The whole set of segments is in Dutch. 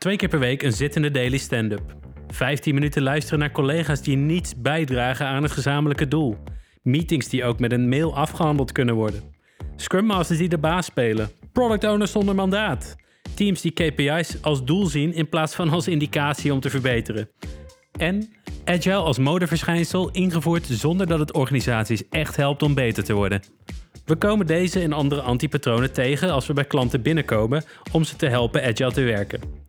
Twee keer per week een zittende daily stand-up. 15 minuten luisteren naar collega's die niets bijdragen aan het gezamenlijke doel. Meetings die ook met een mail afgehandeld kunnen worden. Scrum Masters die de baas spelen. Product owners zonder mandaat. Teams die KPI's als doel zien in plaats van als indicatie om te verbeteren. En Agile als modeverschijnsel ingevoerd zonder dat het organisaties echt helpt om beter te worden. We komen deze en andere antipatronen tegen als we bij klanten binnenkomen om ze te helpen agile te werken.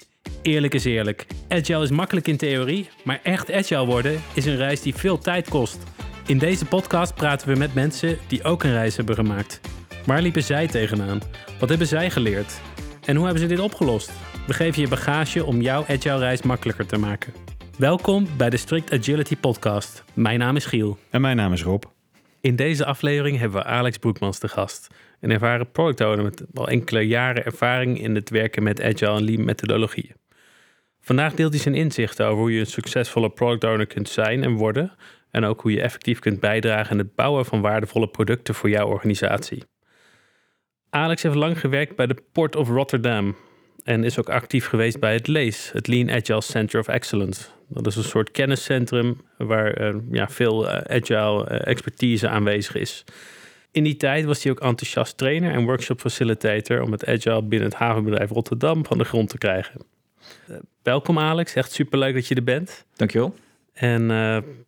Eerlijk is eerlijk, agile is makkelijk in theorie, maar echt agile worden is een reis die veel tijd kost. In deze podcast praten we met mensen die ook een reis hebben gemaakt. Waar liepen zij tegenaan? Wat hebben zij geleerd? En hoe hebben ze dit opgelost? We geven je bagage om jouw agile reis makkelijker te maken. Welkom bij de Strict Agility Podcast. Mijn naam is Giel. En mijn naam is Rob. In deze aflevering hebben we Alex Broekmans te gast. Een ervaren product owner met al enkele jaren ervaring in het werken met agile en lean methodologieën. Vandaag deelt hij zijn inzichten over hoe je een succesvolle product owner kunt zijn en worden. En ook hoe je effectief kunt bijdragen aan het bouwen van waardevolle producten voor jouw organisatie. Alex heeft lang gewerkt bij de Port of Rotterdam en is ook actief geweest bij het LEES, het Lean Agile Center of Excellence. Dat is een soort kenniscentrum waar uh, ja, veel uh, agile uh, expertise aanwezig is. In die tijd was hij ook enthousiast trainer en workshop facilitator om het agile binnen het havenbedrijf Rotterdam van de grond te krijgen. Welkom Alex, echt superleuk dat je er bent. Dankjewel. En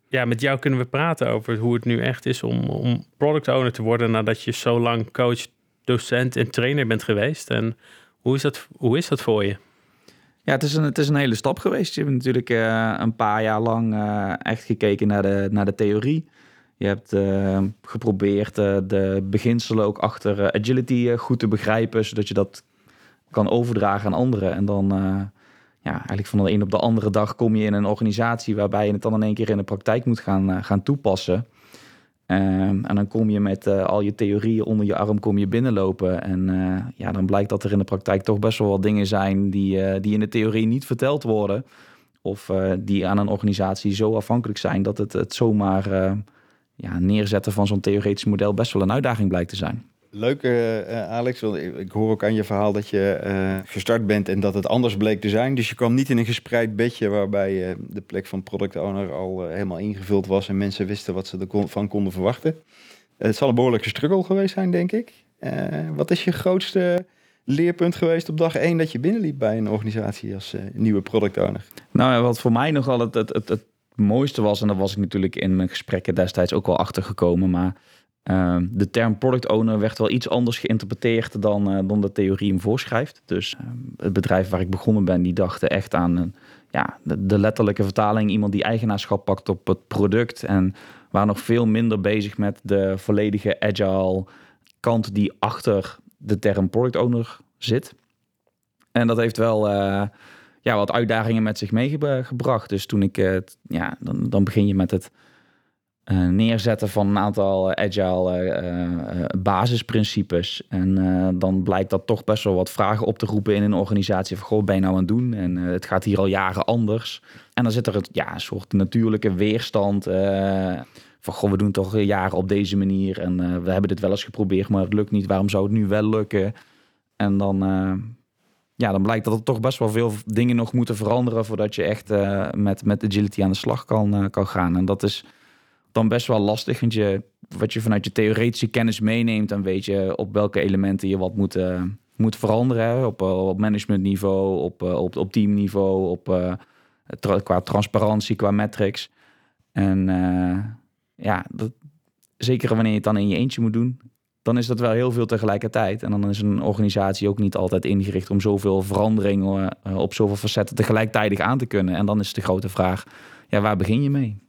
ja, met jou kunnen we praten over hoe het nu echt is om, om product owner te worden nadat je zo lang coach, docent en trainer bent geweest. En hoe is dat, hoe is dat voor je? Ja, het is, een, het is een hele stap geweest. Je hebt natuurlijk uh, een paar jaar lang uh, echt gekeken naar de, naar de theorie. Je hebt uh, geprobeerd de beginselen ook achter agility goed te begrijpen, zodat je dat kan overdragen aan anderen. En dan, ja, eigenlijk van de een op de andere dag kom je in een organisatie waarbij je het dan in één keer in de praktijk moet gaan, gaan toepassen. Um, en dan kom je met uh, al je theorieën onder je arm kom je binnenlopen. En uh, ja, dan blijkt dat er in de praktijk toch best wel wat dingen zijn die, die in de theorie niet verteld worden. Of die aan een organisatie zo afhankelijk zijn dat het, het zomaar ja, neerzetten van zo'n theoretisch model best wel een uitdaging blijkt te zijn. Leuk, uh, Alex. Want ik hoor ook aan je verhaal dat je uh, gestart bent en dat het anders bleek te zijn. Dus je kwam niet in een gespreid bedje waarbij uh, de plek van product owner al helemaal ingevuld was en mensen wisten wat ze ervan konden verwachten. het zal een behoorlijke struggle geweest zijn, denk ik. wat is je grootste leerpunt geweest op dag één dat je binnenliep bij een organisatie als nieuwe product owner? Nou, wat voor mij nogal het, het, het, het mooiste was, en daar was ik natuurlijk in mijn gesprekken destijds ook wel achter gekomen, maar Ehm, de term product owner werd wel iets anders geïnterpreteerd dan, uh, dan de theorie hem voorschrijft. Dus ehm, het bedrijf waar ik begonnen ben, die dachten echt aan uh, ja, de, letterlijke vertaling. Iemand die eigenaarschap pakt op het product. En waren nog veel minder bezig met de volledige agile kant die achter de term product owner zit. En dat heeft wel uh, ja, wat uitdagingen met zich meegebracht. Dus toen ik, ja, dan, dan begin je met het uh, neerzetten van een aantal eh, agile uh, basisprincipes. En dan blijkt dat toch best wel wat vragen op te roepen in een organisatie. Van, goh, ben je nou aan het doen? En het gaat hier al jaren anders. En dan zit er ja, een soort natuurlijke weerstand. van, goh, we doen toch jaren op deze manier. En we hebben dit wel eens geprobeerd, maar het lukt niet. Waarom zou het nu wel lukken? En dan, ja, dan blijkt dat er toch best wel veel dingen nog moeten veranderen... voordat je echt met, met agility aan de slag kan, kan gaan. En dat is dan best wel lastig. Want je, wat je vanuit je theoretische kennis meeneemt, dan weet je op welke elementen je wat moet, uh, moet veranderen. Op, uh, op managementniveau, op, uh, op, op teamniveau, op, qua transparantie, qua metrics. En ja, dat, zeker wanneer je het dan in je eentje moet doen, dan is dat wel heel veel tegelijkertijd. En dan is een organisatie ook niet altijd ingericht om zoveel veranderingen op zoveel facetten tegelijkertijd aan te kunnen. En dan is de grote vraag, ja, waar begin je mee?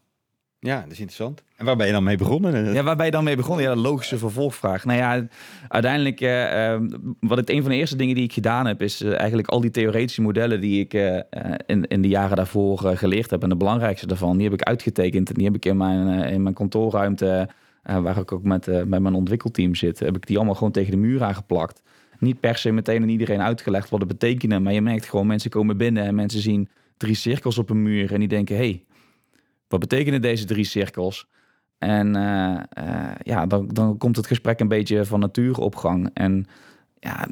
Ja, dat is interessant. En waar ben je dan mee begonnen? Ja, waar ben je dan mee begonnen? Ja, logische vervolgvraag. Nou ja, uiteindelijk, uh, wat het een van de eerste dingen die ik gedaan heb, is uh, eigenlijk al die theoretische modellen die ik in, in de jaren daarvoor geleerd heb. En de belangrijkste daarvan, die heb ik uitgetekend. En die heb ik in mijn, in mijn kantoorruimte, waar ik ook met, met mijn ontwikkelteam zit, heb ik die allemaal gewoon tegen de muur aangeplakt. Niet per se meteen aan iedereen uitgelegd wat het betekenen, maar je merkt gewoon, mensen komen binnen en mensen zien drie cirkels op een muur en die denken, hey, wat betekenen deze drie cirkels? En uh, uh, ja, dan, dan komt het gesprek een beetje van natuur op gang. En ja,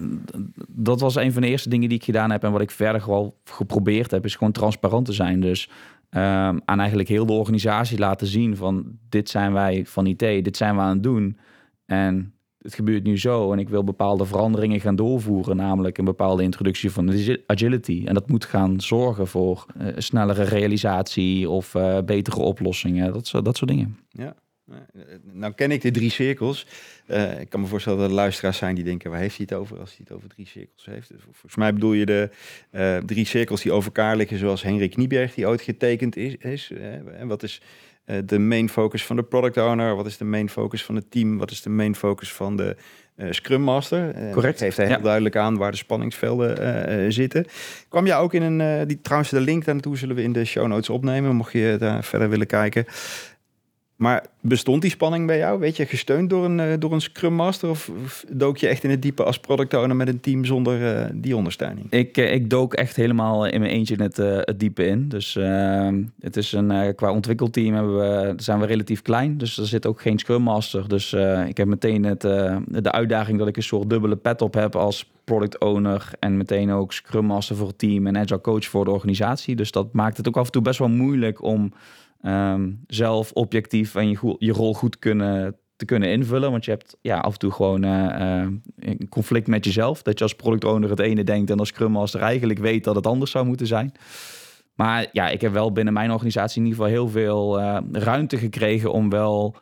dat was een van de eerste dingen die ik gedaan heb. En wat ik verder wel geprobeerd heb, is gewoon transparant te zijn. Dus aan eigenlijk heel de organisatie laten zien van dit zijn wij van IT, dit zijn we aan het doen. En het gebeurt nu zo en ik wil bepaalde veranderingen gaan doorvoeren, namelijk een bepaalde introductie van agility. En dat moet gaan zorgen voor uh, snellere realisatie of uh, betere oplossingen, dat, dat soort dingen. Ja. Nou ken ik de drie cirkels. Ik kan me voorstellen dat er luisteraars zijn die denken, waar heeft hij het over als hij het over drie cirkels heeft? Volgens mij bedoel je de drie cirkels die over elkaar liggen, zoals Henrik Knieberg die ooit getekend is. is en wat is uh, de main focus van de product owner? Wat is de main focus van het team? Wat is de main focus van de Scrum Master? Correct. Geeft hij heel duidelijk aan waar de spanningsvelden zitten. Kwam je ook in een, die, trouwens de link daar naartoe zullen we in de show notes opnemen, mocht je daar verder willen kijken. Maar bestond die spanning bij jou? Weet je, gesteund door een, uh, door een Scrum Master? Of, dook je echt in het diepe als product owner met een team zonder uh, die ondersteuning? Ik, uh, ik dook echt helemaal in mijn eentje het, het diepe in. Dus ehm, het is een, qua ontwikkelteam hebben we, zijn we relatief klein. Dus er zit ook geen Scrum Master. Dus ik heb meteen het, de uitdaging dat ik een soort dubbele pet op heb als product owner. En meteen ook Scrum Master voor het team en Agile Coach voor de organisatie. Dus dat maakt het ook af en toe best wel moeilijk om Ehm, zelf objectief en je, je rol goed kunnen, te kunnen invullen. Want je hebt ja, af en toe gewoon uh, een conflict met jezelf. Dat je als product owner het ene denkt en als Scrum Master eigenlijk weet dat het anders zou moeten zijn. Maar ja, ik heb wel binnen mijn organisatie in ieder geval heel veel uh, ruimte gekregen om wel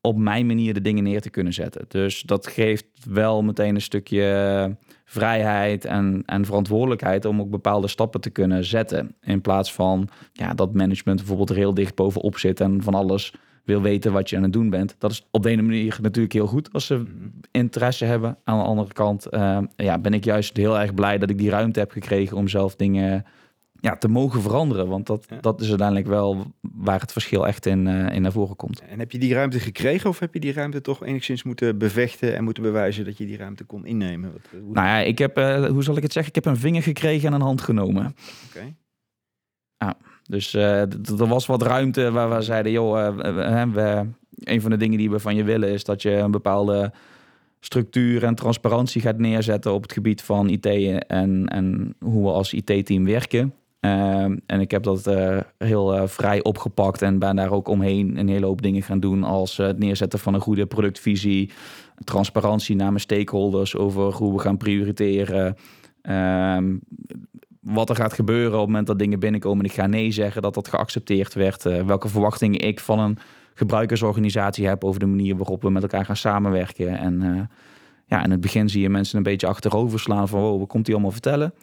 op mijn manier de dingen neer te kunnen zetten. Dus dat geeft wel meteen een stukje vrijheid en, en verantwoordelijkheid om ook bepaalde stappen te kunnen zetten. In plaats van ja, dat management bijvoorbeeld heel dicht bovenop zit en van alles wil weten wat je aan het doen bent. Dat is op de ene manier natuurlijk heel goed als ze interesse hebben. Aan de andere kant uh, ja, ben ik juist heel erg blij dat ik die ruimte heb gekregen om zelf dingen ja, te mogen veranderen. Want dat, dat is uiteindelijk wel waar het verschil echt in, uh, in naar voren komt. En heb je die ruimte gekregen of heb je die ruimte toch enigszins moeten bevechten en moeten bewijzen dat je die ruimte kon innemen? Wat, hoe nou ja, ik heb, uh, hoe zal ik het zeggen? Ik heb een vinger gekregen en een hand genomen. Oké. Okay. Ja, dus uh, er was wat ruimte waar we zeiden, joh, we, een van de dingen die we van je willen is dat je een bepaalde structuur en transparantie gaat neerzetten op het gebied van IT en, en hoe we als IT-team werken. Ehm, en ik heb dat uh, heel uh, vrij opgepakt en ben daar ook omheen een hele hoop dingen gaan doen. Als uh, het neerzetten van een goede productvisie, transparantie naar mijn stakeholders over hoe we gaan prioriteren. Ehm, wat er gaat gebeuren op het moment dat dingen binnenkomen en ik ga nee zeggen, dat dat geaccepteerd werd. welke verwachtingen ik van een gebruikersorganisatie heb over de manier waarop we met elkaar gaan samenwerken. En ja, in het begin zie je mensen een beetje achterover slaan van, wow, wat komt hij allemaal vertellen?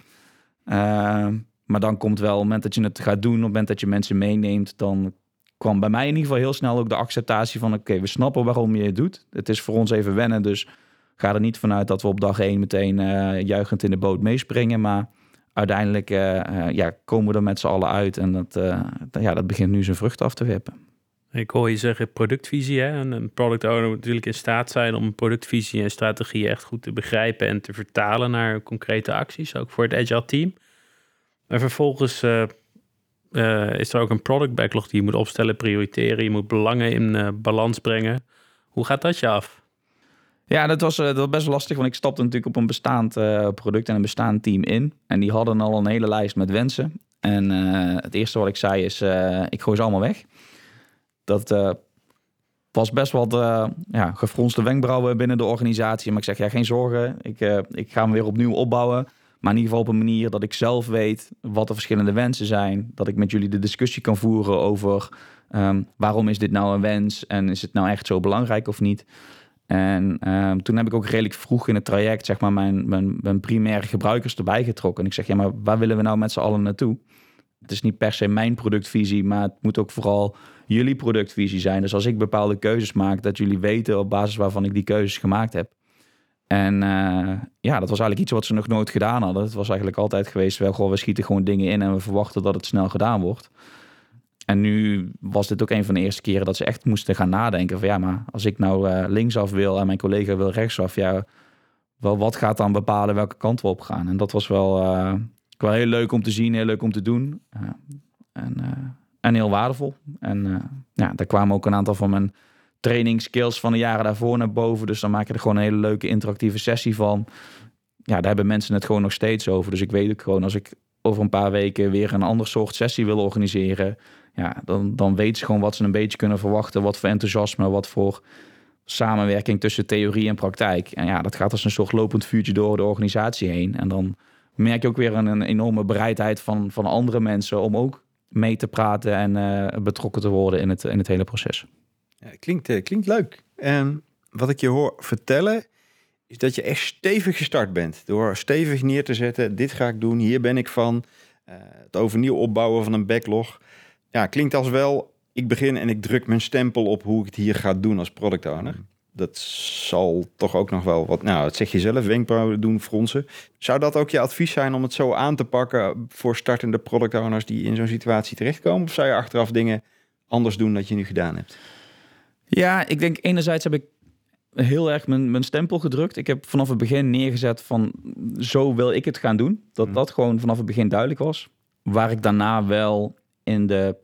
Maar dan komt wel, op het moment dat je het gaat doen, op het moment dat je mensen meeneemt, dan kwam bij mij in ieder geval heel snel ook de acceptatie van: oké, we snappen waarom je het doet. Het is voor ons even wennen, dus ga er niet vanuit dat we op dag één meteen uh, juichend in de boot meespringen. Maar uiteindelijk uh, uh, ja, komen we er met z'n allen uit en dat, ja, dat begint nu zijn vrucht af te wippen. Ik hoor je zeggen productvisie. Hè? Een product owner moet natuurlijk in staat zijn om productvisie en strategie echt goed te begrijpen en te vertalen naar concrete acties, ook voor het agile team. En vervolgens uh, uh, is er ook een product backlog die je moet opstellen, prioriteren. Je moet belangen in uh, balans brengen. Hoe gaat dat je af? Ja, dat was, dat best lastig, want ik stapte natuurlijk op een bestaand product en een bestaand team in. En die hadden al een hele lijst met wensen. En het eerste wat ik zei is, ik gooi ze allemaal weg. Dat was best wat ja, gefronste wenkbrauwen binnen de organisatie. Maar ik zeg, ja, geen zorgen. Ik, ik ga hem weer opnieuw opbouwen. Maar in ieder geval op een manier dat ik zelf weet wat de verschillende wensen zijn. Dat ik met jullie de discussie kan voeren over ehm, waarom is dit nou een wens en is het nou echt zo belangrijk of niet. En ehm, toen heb ik ook redelijk vroeg in het traject zeg maar, mijn, mijn, mijn primaire gebruikers erbij getrokken. En ik zeg, ja, maar waar willen we nou met z'n allen naartoe? Het is niet per se mijn productvisie, maar het moet ook vooral jullie productvisie zijn. Dus als ik bepaalde keuzes maak, dat jullie weten op basis waarvan ik die keuzes gemaakt heb. En uh, ja, dat was eigenlijk iets wat ze nog nooit gedaan hadden. Het was eigenlijk altijd geweest, wel gewoon, we schieten gewoon dingen in en we verwachten dat het snel gedaan wordt. En nu was dit ook een van de eerste keren dat ze echt moesten gaan nadenken van ja, maar als ik nou uh, linksaf wil en mijn collega wil rechtsaf, ja, wel, wat gaat dan bepalen welke kant we op gaan? En dat was wel, uh, wel heel leuk om te zien, heel leuk om te doen. en, en heel waardevol. En ja, daar kwamen ook een aantal van mijn training skills van de jaren daarvoor naar boven. Dus dan maak je er gewoon een hele leuke interactieve sessie van. Ja, daar hebben mensen het gewoon nog steeds over. Dus ik weet ook gewoon, als ik over een paar weken weer een ander soort sessie wil organiseren, ja, dan, dan weten ze gewoon wat ze een beetje kunnen verwachten. Wat voor enthousiasme, wat voor samenwerking tussen theorie en praktijk. En ja, dat gaat als een soort lopend vuurtje door de organisatie heen. En dan merk je ook weer een, enorme bereidheid van, van andere mensen om ook mee te praten en uh, betrokken te worden in het, in het hele proces. Ja, klinkt, uh, klinkt leuk. En wat ik je hoor vertellen, is dat je echt stevig gestart bent. Door stevig neer te zetten, dit ga ik doen, hier ben ik van. Uh, het overnieuw opbouwen van een backlog. Ja, klinkt als wel, ik begin en ik druk mijn stempel op hoe ik het hier ga doen als product owner. Dat zal toch ook nog wel wat, nou, dat zeg je zelf, wenkbrauwen doen, fronsen. Zou dat ook je advies zijn om het zo aan te pakken voor startende product owners die in zo'n situatie terechtkomen? Of zou je achteraf dingen anders doen dat je nu gedaan hebt? Ja, ik denk enerzijds heb ik heel erg mijn, mijn stempel gedrukt. Ik heb vanaf het begin neergezet van zo wil ik het gaan doen. Dat mhm. dat gewoon vanaf het begin duidelijk was. Waar ik daarna wel in de,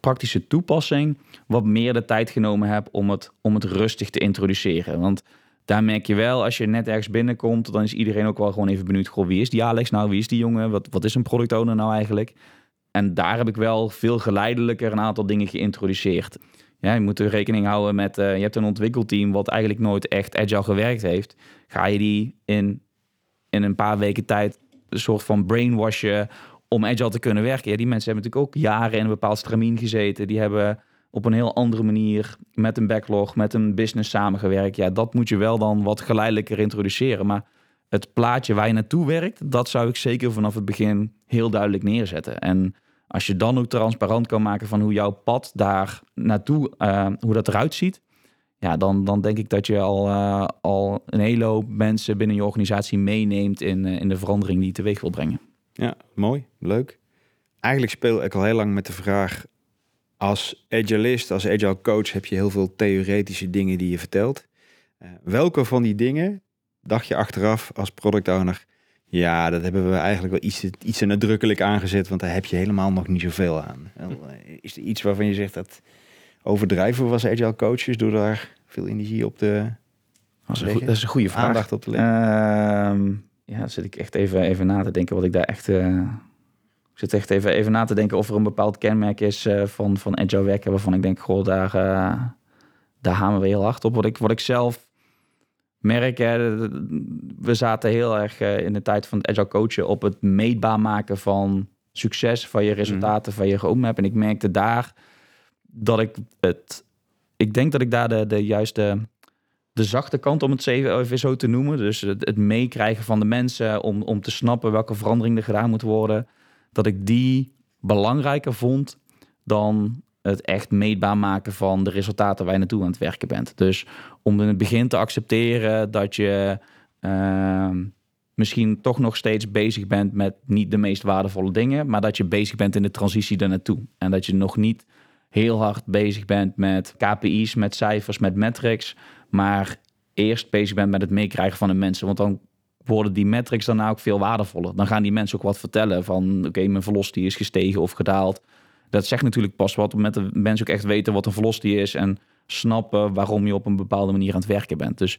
praktische toepassing wat meer de tijd genomen heb om het, om het rustig te introduceren. Want daar merk je wel, als je net ergens binnenkomt, dan is iedereen ook wel gewoon even benieuwd. Goh, wie is die Alex nou? Wie is die jongen? Wat, wat is een product owner nou eigenlijk? En daar heb ik wel veel geleidelijker een aantal dingen geïntroduceerd. Ja, je moet er rekening houden met, uh, je hebt een ontwikkelteam wat eigenlijk nooit echt agile gewerkt heeft. Ga je die in, in een paar weken tijd een soort van brainwashen om agile te kunnen werken? Ja, die mensen hebben natuurlijk ook jaren in een bepaald stramien gezeten. Die hebben op een heel andere manier met een backlog, met een business samengewerkt. Ja, dat moet je wel dan wat geleidelijker introduceren. Maar het plaatje waar je naartoe werkt, dat zou ik zeker vanaf het begin heel duidelijk neerzetten. En als je dan ook transparant kan maken van hoe jouw pad daar naartoe, uh, hoe dat eruit ziet, ja, dan, dan denk ik dat je al, uh, al een hele hoop mensen binnen je organisatie meeneemt in, uh, in de verandering die je teweeg wil brengen. Ja, mooi, leuk. Eigenlijk speel ik al heel lang met de vraag, als agilist, als agile coach heb je heel veel theoretische dingen die je vertelt. welke van die dingen dacht je achteraf als product owner, ja, dat hebben we eigenlijk wel iets, iets te nadrukkelijk aangezet, want daar heb je helemaal nog niet zoveel aan. Eh, is er iets waarvan je zegt dat overdrijven was agile coaches door daar veel energie op te dat is, een, dat is een goede vraag. Aandacht op te leggen. Uh, ja, zit ik echt even, even na te denken wat ik daar echt... Uh, ik zit echt even, even na te denken of er een bepaald kenmerk is uh, van, van agile werken waarvan ik denk, goh, daar, daar hamen we heel hard op. Wat ik, wat ik zelf merk, we zaten heel erg eh, in de tijd van het agile coachen op het meetbaar maken van succes, van je resultaten, van je roadmap. En ik merkte daar dat ik het, ik denk dat ik daar de, de juiste, de zachte kant om het even zo te noemen, dus het, het meekrijgen van de mensen om, om te snappen welke verandering er gedaan moet worden, dat ik die belangrijker vond dan het echt meetbaar maken van de resultaten waar je naartoe aan het werken bent. Dus om in het begin te accepteren dat je ehm, misschien toch nog steeds bezig bent met niet de meest waardevolle dingen, maar dat je bezig bent in de transitie daar naartoe. En dat je nog niet heel hard bezig bent met KPI's, met cijfers, met metrics, maar eerst bezig bent met het meekrijgen van de mensen. Want dan worden die metrics daarna ook veel waardevoller. Dan gaan die mensen ook wat vertellen van oké, mijn velocity is gestegen of gedaald. Dat zegt natuurlijk pas wat met de mensen ook echt weten wat een velocity is en snappen waarom je op een bepaalde manier aan het werken bent. Dus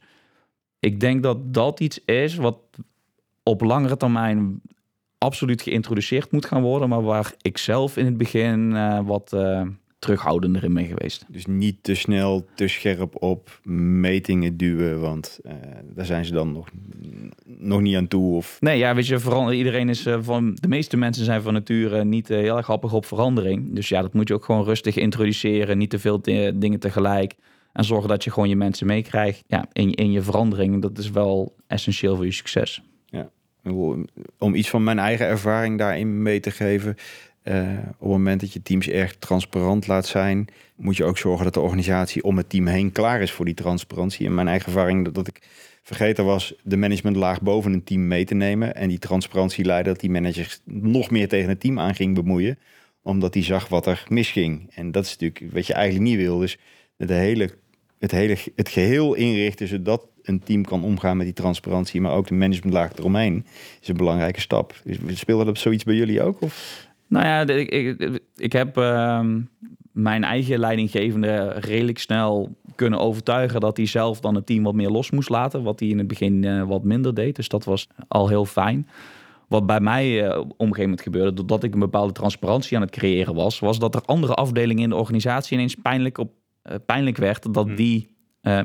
ik denk dat dat iets is wat op langere termijn absoluut geïntroduceerd moet gaan worden, maar waar ik zelf in het begin uh, wat uh, terughoudender in ben geweest. Dus niet te snel, te scherp op metingen duwen, want uh, daar zijn ze dan nog, nog niet aan toe. Of... Nee, ja, weet je, vooral iedereen is van de meeste mensen zijn van nature niet heel erg grappig op verandering. Dus ja, dat moet je ook gewoon rustig introduceren, niet te veel dingen tegelijk. En zorgen dat je gewoon je mensen meekrijgt ja, in, in je verandering. Dat is wel essentieel voor je succes. Ja, om iets van mijn eigen ervaring daarin mee te geven. Uh, op het moment dat je teams erg transparant laat zijn, moet je ook zorgen dat de organisatie om het team heen klaar is voor die transparantie. En mijn eigen ervaring dat, dat ik vergeten was de managementlaag boven een team mee te nemen. En die transparantie leidde dat die manager nog meer tegen het team aan ging bemoeien. Omdat hij zag wat er misging. En dat is natuurlijk wat je eigenlijk niet wil. Dus de hele, het, hele, het geheel inrichten zodat een team kan omgaan met die transparantie. Maar ook de managementlaag eromheen is een belangrijke stap. Speelde dat zoiets bij jullie ook? Of? Nou ja, ik, ik, ik heb uh, mijn eigen leidinggevende redelijk snel kunnen overtuigen dat hij zelf dan het team wat meer los moest laten. Wat hij in het begin eh, wat minder deed. Dus dat was al heel fijn. Wat bij mij uh, op een gegeven moment gebeurde, doordat ik een bepaalde transparantie aan het creëren was, was dat er andere afdelingen in de organisatie ineens pijnlijk, op, uh, pijnlijk werd dat hmm. die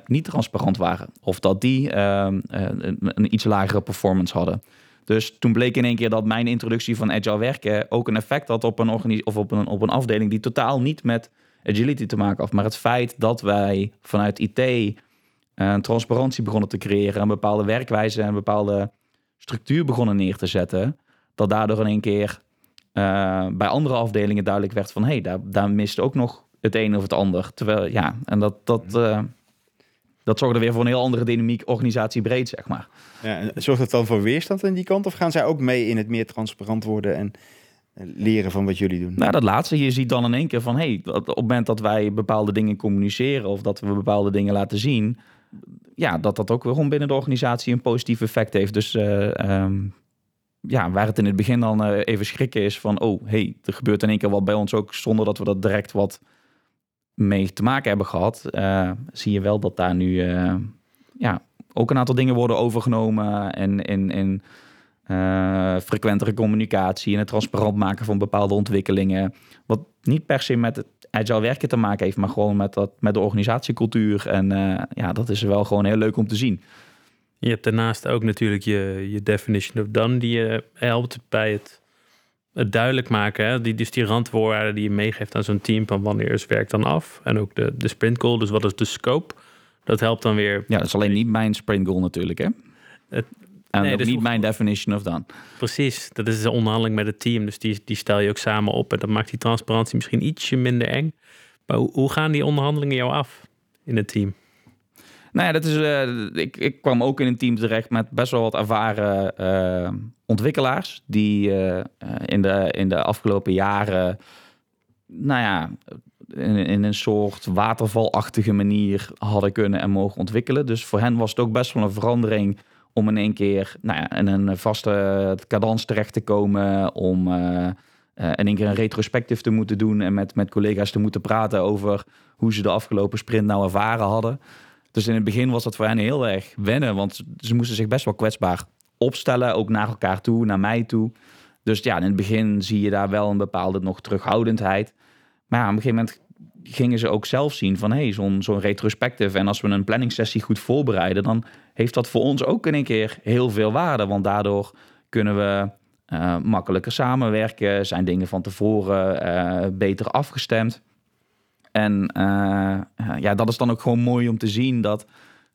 niet transparant waren. Of dat die ehm, een, een iets lagere performance hadden. Dus toen bleek in één keer dat mijn introductie van agile werken ook een effect had op een, of op een, op een afdeling die totaal niet met agility te maken had. Maar het feit dat wij vanuit IT een eh, transparantie begonnen te creëren, een bepaalde werkwijze en een bepaalde structuur begonnen neer te zetten, dat daardoor in één keer uh, bij andere afdelingen duidelijk werd van hé, hey, daar, daar mist ook nog het een of het ander. Terwijl ja, en dat, dat, uh, dat zorgde weer voor een heel andere dynamiek, organisatie breed, zeg maar. Ja, en zorgt het dan voor weerstand aan die kant? Of gaan zij ook mee in het meer transparant worden en leren van wat jullie doen? Nou, dat laatste. Je ziet dan in één keer van... hey, op het moment dat wij bepaalde dingen communiceren... of dat we bepaalde dingen laten zien... ja, dat dat ook weer binnen de organisatie een positief effect heeft. Dus uh, um, ja, waar het in het begin dan uh, even schrikken is van... oh, hey, er gebeurt in één keer wat bij ons ook... zonder dat we dat direct wat mee te maken hebben gehad... Uh, zie je wel dat daar nu ja, ook een aantal dingen worden overgenomen... en, en, en uh, frequentere communicatie en het transparant maken van bepaalde ontwikkelingen. Wat niet per se met het agile werken te maken heeft, maar gewoon met, dat, met de organisatiecultuur. En ja, dat is wel gewoon heel leuk om te zien. Je hebt daarnaast ook natuurlijk je, je definition of done, die je helpt bij het, het duidelijk maken. Hè? Die, dus die randwoorden die je meegeeft aan zo'n team van wanneer is werk dan af. En ook de, de sprint goal, dus wat is de scope. Dat helpt dan weer. Ja, dat is alleen niet mijn sprint goal natuurlijk. Hè? Het, en nee, dus niet mijn definition of dan. Precies, dat is de onderhandeling met het team. Dus die, die stel je ook samen op. En dat maakt die transparantie misschien ietsje minder eng. Maar hoe, hoe gaan die onderhandelingen jou af in het team? Nou ja, dat is, uh, ik, ik kwam ook in een team terecht met best wel wat ervaren uh, ontwikkelaars. Die uh, in, de, in de afgelopen jaren, nou ja, in, in, een soort watervalachtige manier hadden kunnen en mogen ontwikkelen. Dus voor hen was het ook best wel een verandering om in één keer nou ja, in een vaste cadans terecht te komen, om uh, in één keer een retrospectief te moeten doen en met, met collega's te moeten praten over hoe ze de afgelopen sprint nou ervaren hadden. Dus in het begin was dat voor hen heel erg wennen, want ze moesten zich best wel kwetsbaar opstellen, ook naar elkaar toe, naar mij toe. Dus ja, in het begin zie je daar wel een bepaalde nog terughoudendheid. Maar ja, op een gegeven moment gingen ze ook zelf zien van hey, zo'n zo'n retrospective. En als we een planningssessie goed voorbereiden, dan heeft dat voor ons ook in een keer heel veel waarde. Want daardoor kunnen we uh, makkelijker samenwerken, zijn dingen van tevoren uh, beter afgestemd. En uh, ja, dat is dan ook gewoon mooi om te zien dat,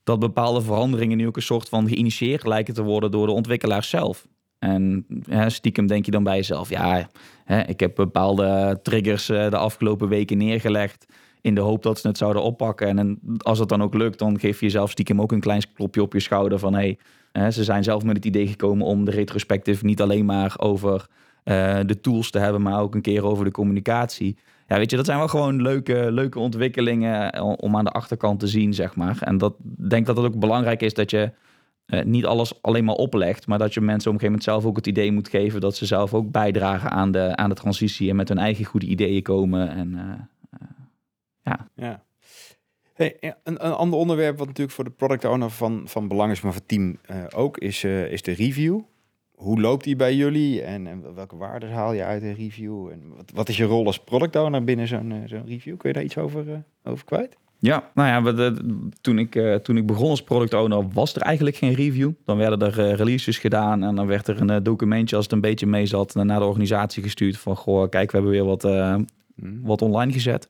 dat bepaalde veranderingen nu ook een soort van geïnitieerd lijken te worden door de ontwikkelaars zelf. En hè, stiekem denk je dan bij jezelf, ja, hè, ik heb bepaalde triggers de afgelopen weken neergelegd in de hoop dat ze het zouden oppakken. En, als het dan ook lukt, dan geef je jezelf stiekem ook een klein klopje op je schouder van hey, ze zijn zelf met het idee gekomen om de retrospectief niet alleen maar over uh, de tools te hebben, maar ook een keer over de communicatie. Weet je, dat zijn wel gewoon leuke, leuke ontwikkelingen eh, om aan de achterkant te zien, zeg maar. En dat denk dat het ook belangrijk is dat je uh, niet alles alleen maar oplegt, maar dat je mensen op een gegeven moment zelf ook het idee moet geven dat ze zelf ook bijdragen aan de, aan de transitie en met hun eigen goede ideeën komen. En ja. ja. Hey, een, een ander onderwerp wat natuurlijk voor de product owner van, van belang is, maar voor het team ook, is, is de review. Hoe loopt die bij jullie en, en, welke waarden haal je uit een review? En wat, wat is je rol als product owner binnen zo'n uh, zo'n review? Kun je daar iets over, over kwijt? Ja, nou ja, we, toen, ik, toen ik begon als product owner was er eigenlijk geen review. Dan werden er releases gedaan en dan werd er een documentje als het een beetje mee zat naar de organisatie gestuurd van goh, kijk, we hebben weer wat, mm. wat online gezet.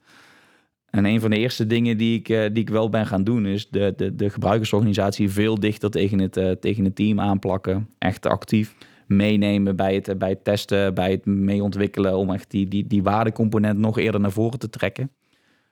En een van de eerste dingen die ik, uh, die ik wel ben gaan doen, is de, de, de gebruikersorganisatie veel dichter tegen het, uh, tegen het team aanplakken. Echt actief meenemen bij het, bij het testen, bij het meeontwikkelen, om echt die, die, die waardecomponent nog eerder naar voren te trekken.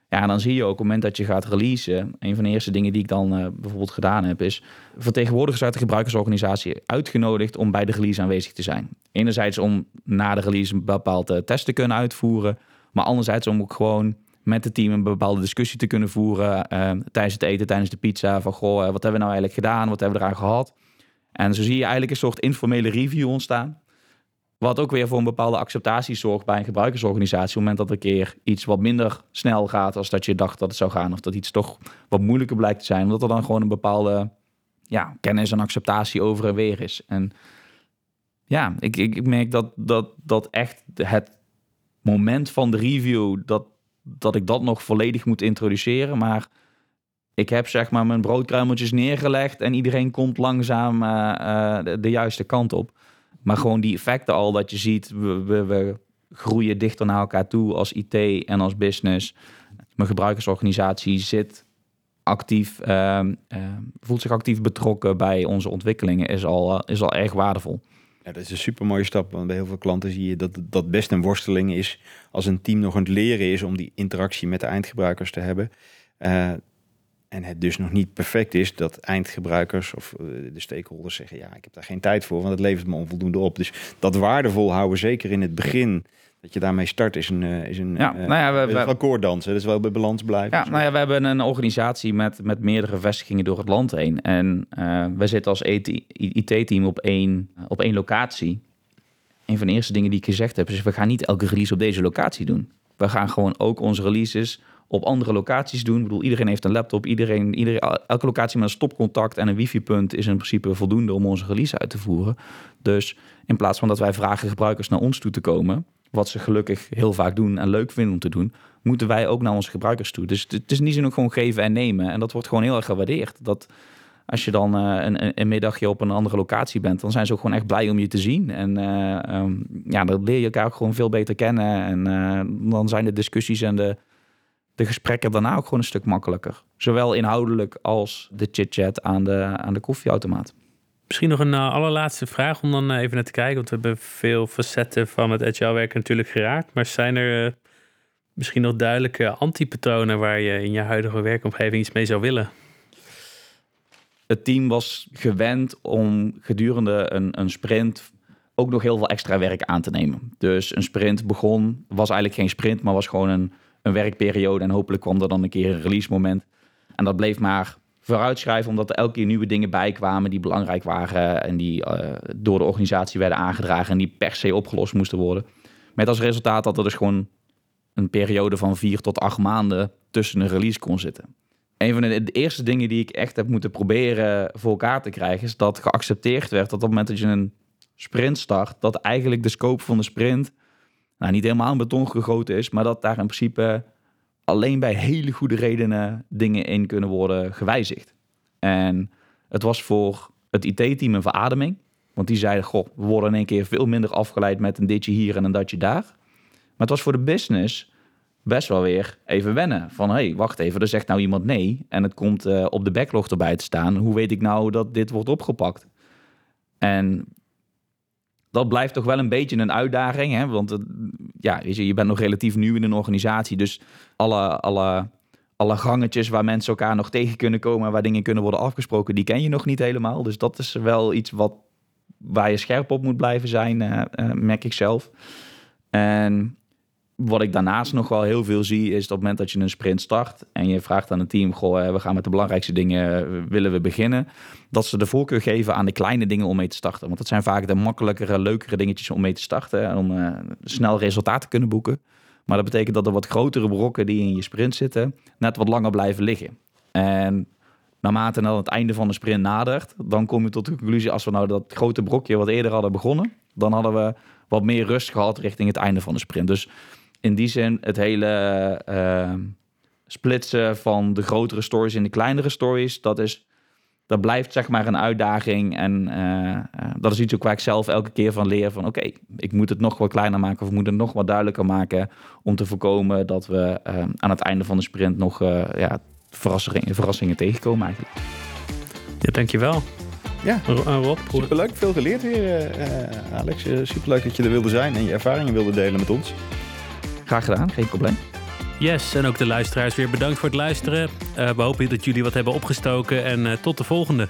Ja, en dan zie je ook op het moment dat je gaat releasen. Een van de eerste dingen die ik dan uh, bijvoorbeeld gedaan heb, is vertegenwoordigers uit de gebruikersorganisatie uitgenodigd om bij de release aanwezig te zijn. Enerzijds om na de release een bepaald test te kunnen uitvoeren, maar anderzijds om ook gewoon met het team een bepaalde discussie te kunnen voeren uh, tijdens het eten, tijdens de pizza. Van goh, eh, wat hebben we nou eigenlijk gedaan? Wat hebben we eraan gehad? En zo zie je eigenlijk een soort informele review ontstaan. Wat ook weer voor een bepaalde acceptatie zorgt bij een gebruikersorganisatie. Op het moment dat er een keer iets wat minder snel gaat als dat je dacht dat het zou gaan. Of dat iets toch wat moeilijker blijkt te zijn. Omdat er dan gewoon een bepaalde ja, kennis en acceptatie over en weer is. En ja, ik, ik merk dat, dat, dat echt het moment van de review, dat, dat ik dat nog volledig moet introduceren. Maar ik heb zeg maar mijn broodkruimeltjes neergelegd en iedereen komt langzaam uh, de, de, juiste kant op. Maar gewoon die effecten al dat je ziet, we, we, groeien dichter naar elkaar toe als IT en als business. Mijn gebruikersorganisatie zit actief, uh, voelt zich actief betrokken bij onze ontwikkelingen, is al, is al erg waardevol. Dat is een super mooie stap. Want bij heel veel klanten zie je dat dat best een worsteling is als een team nog aan het leren is om die interactie met de eindgebruikers te hebben. Uh, en het dus nog niet perfect is dat eindgebruikers of eh, de stakeholders zeggen: ja, ik heb daar geen tijd voor, want het levert me onvoldoende op. Dus dat waardevol houden, zeker in het begin dat je daarmee start is een, is een ja, uh, nou ja, we, we, akkoorddansen. Dat is wel bij balans blijven. Ja, nou ja, we hebben een organisatie met, met meerdere vestigingen door het land heen. En uh, we zitten als IT-team op één, op één locatie. Een van de eerste dingen die ik gezegd heb is: we gaan niet elke release op deze locatie doen. We gaan gewoon ook onze releases op andere locaties doen. Ik bedoel, iedereen heeft een laptop, iedereen, iedereen, elke locatie met een stopcontact en een wifi-punt is in principe voldoende om onze release uit te voeren. Dus in plaats van dat wij vragen gebruikers naar ons toe te komen, wat ze gelukkig heel vaak doen en leuk vinden om te doen, moeten wij ook naar onze gebruikers toe. Dus het is niet zo ook gewoon geven en nemen. En dat wordt gewoon heel erg gewaardeerd. Dat als je dan uh, een, een, middagje op een andere locatie bent, dan zijn ze ook gewoon echt blij om je te zien. En uh, um, ja, dan leer je elkaar ook gewoon veel beter kennen. En uh, dan zijn de discussies en de, de gesprekken daarna ook gewoon een stuk makkelijker. Zowel inhoudelijk als de chit-chat aan de, aan de koffieautomaat. Misschien nog een uh, allerlaatste vraag om dan even naar te kijken. Want we hebben veel facetten van het agile werken natuurlijk geraakt. Maar zijn er uh, misschien nog duidelijke antipatronen waar je in je huidige werkomgeving iets mee zou willen? Het team was gewend om gedurende een, een sprint ook nog heel veel extra werk aan te nemen. Dus een sprint begon, was eigenlijk geen sprint, maar was gewoon een, een werkperiode. En hopelijk kwam er dan een keer een release moment. En dat bleef maar vooruitschrijven, omdat er elke keer nieuwe dingen bij kwamen die belangrijk waren en die uh, door de organisatie werden aangedragen en die per se opgelost moesten worden. Met als resultaat dat er dus gewoon een periode van vier tot acht maanden tussen een release kon zitten. Een van de, de, eerste dingen die ik echt heb moeten proberen voor elkaar te krijgen, is dat geaccepteerd werd dat op het moment dat je een sprint start, dat eigenlijk de scope van de sprint nou, niet helemaal in beton gegoten is, maar dat daar in principe alleen bij hele goede redenen dingen in kunnen worden gewijzigd. En het was voor het IT-team een verademing. Want die zeiden, goh, we worden in één keer veel minder afgeleid met een ditje hier en een datje daar. Maar het was voor de business best wel weer even wennen. Van, hey, wacht even, er zegt nou iemand nee. En het komt uh, op de backlog erbij te staan. Hoe weet ik nou dat dit wordt opgepakt? En dat blijft toch wel een beetje een uitdaging. Hè? Want ja, je, bent nog relatief nieuw in een organisatie. Dus alle, alle, alle gangetjes waar mensen elkaar nog tegen kunnen komen... waar dingen kunnen worden afgesproken, die ken je nog niet helemaal. Dus dat is wel iets wat, waar je scherp op moet blijven zijn, uh, uh, merk ik zelf. En wat ik daarnaast nog wel heel veel zie, is op het moment dat je een sprint start en je vraagt aan het team: Goh, we gaan met de belangrijkste dingen, eh, willen we beginnen? Dat ze de voorkeur geven aan de kleine dingen om mee te starten. Want dat zijn vaak de makkelijkere, leukere dingetjes om mee te starten en om uh, snel resultaten te kunnen boeken. Maar dat betekent dat er wat grotere brokken die in je sprint zitten, net wat langer blijven liggen. En naarmate dan het einde van de sprint nadert, dan kom je tot de conclusie: als we nou dat grote brokje wat eerder hadden begonnen, dan hadden we wat meer rust gehad richting het einde van de sprint. Dus in die zin het hele uh, splitsen van de grotere stories in de kleinere stories, dat is dat blijft zeg maar een uitdaging. En uh, dat is iets ook waar ik zelf elke keer van leer van oké, ik moet het nog wat kleiner maken of ik moet het nog wat duidelijker maken om te voorkomen dat we uh, aan het einde van de sprint nog ja, verrassingen, verrassingen tegenkomen eigenlijk. Ja, dankjewel. Ja, Rob. Superleuk, veel geleerd weer Alex. superleuk dat je er wilde zijn en je ervaringen wilde delen met ons. Graag gedaan, geen probleem. Yes, en ook de luisteraars weer bedankt voor het luisteren. Uh, we hopen dat jullie wat hebben opgestoken en uh, tot de volgende.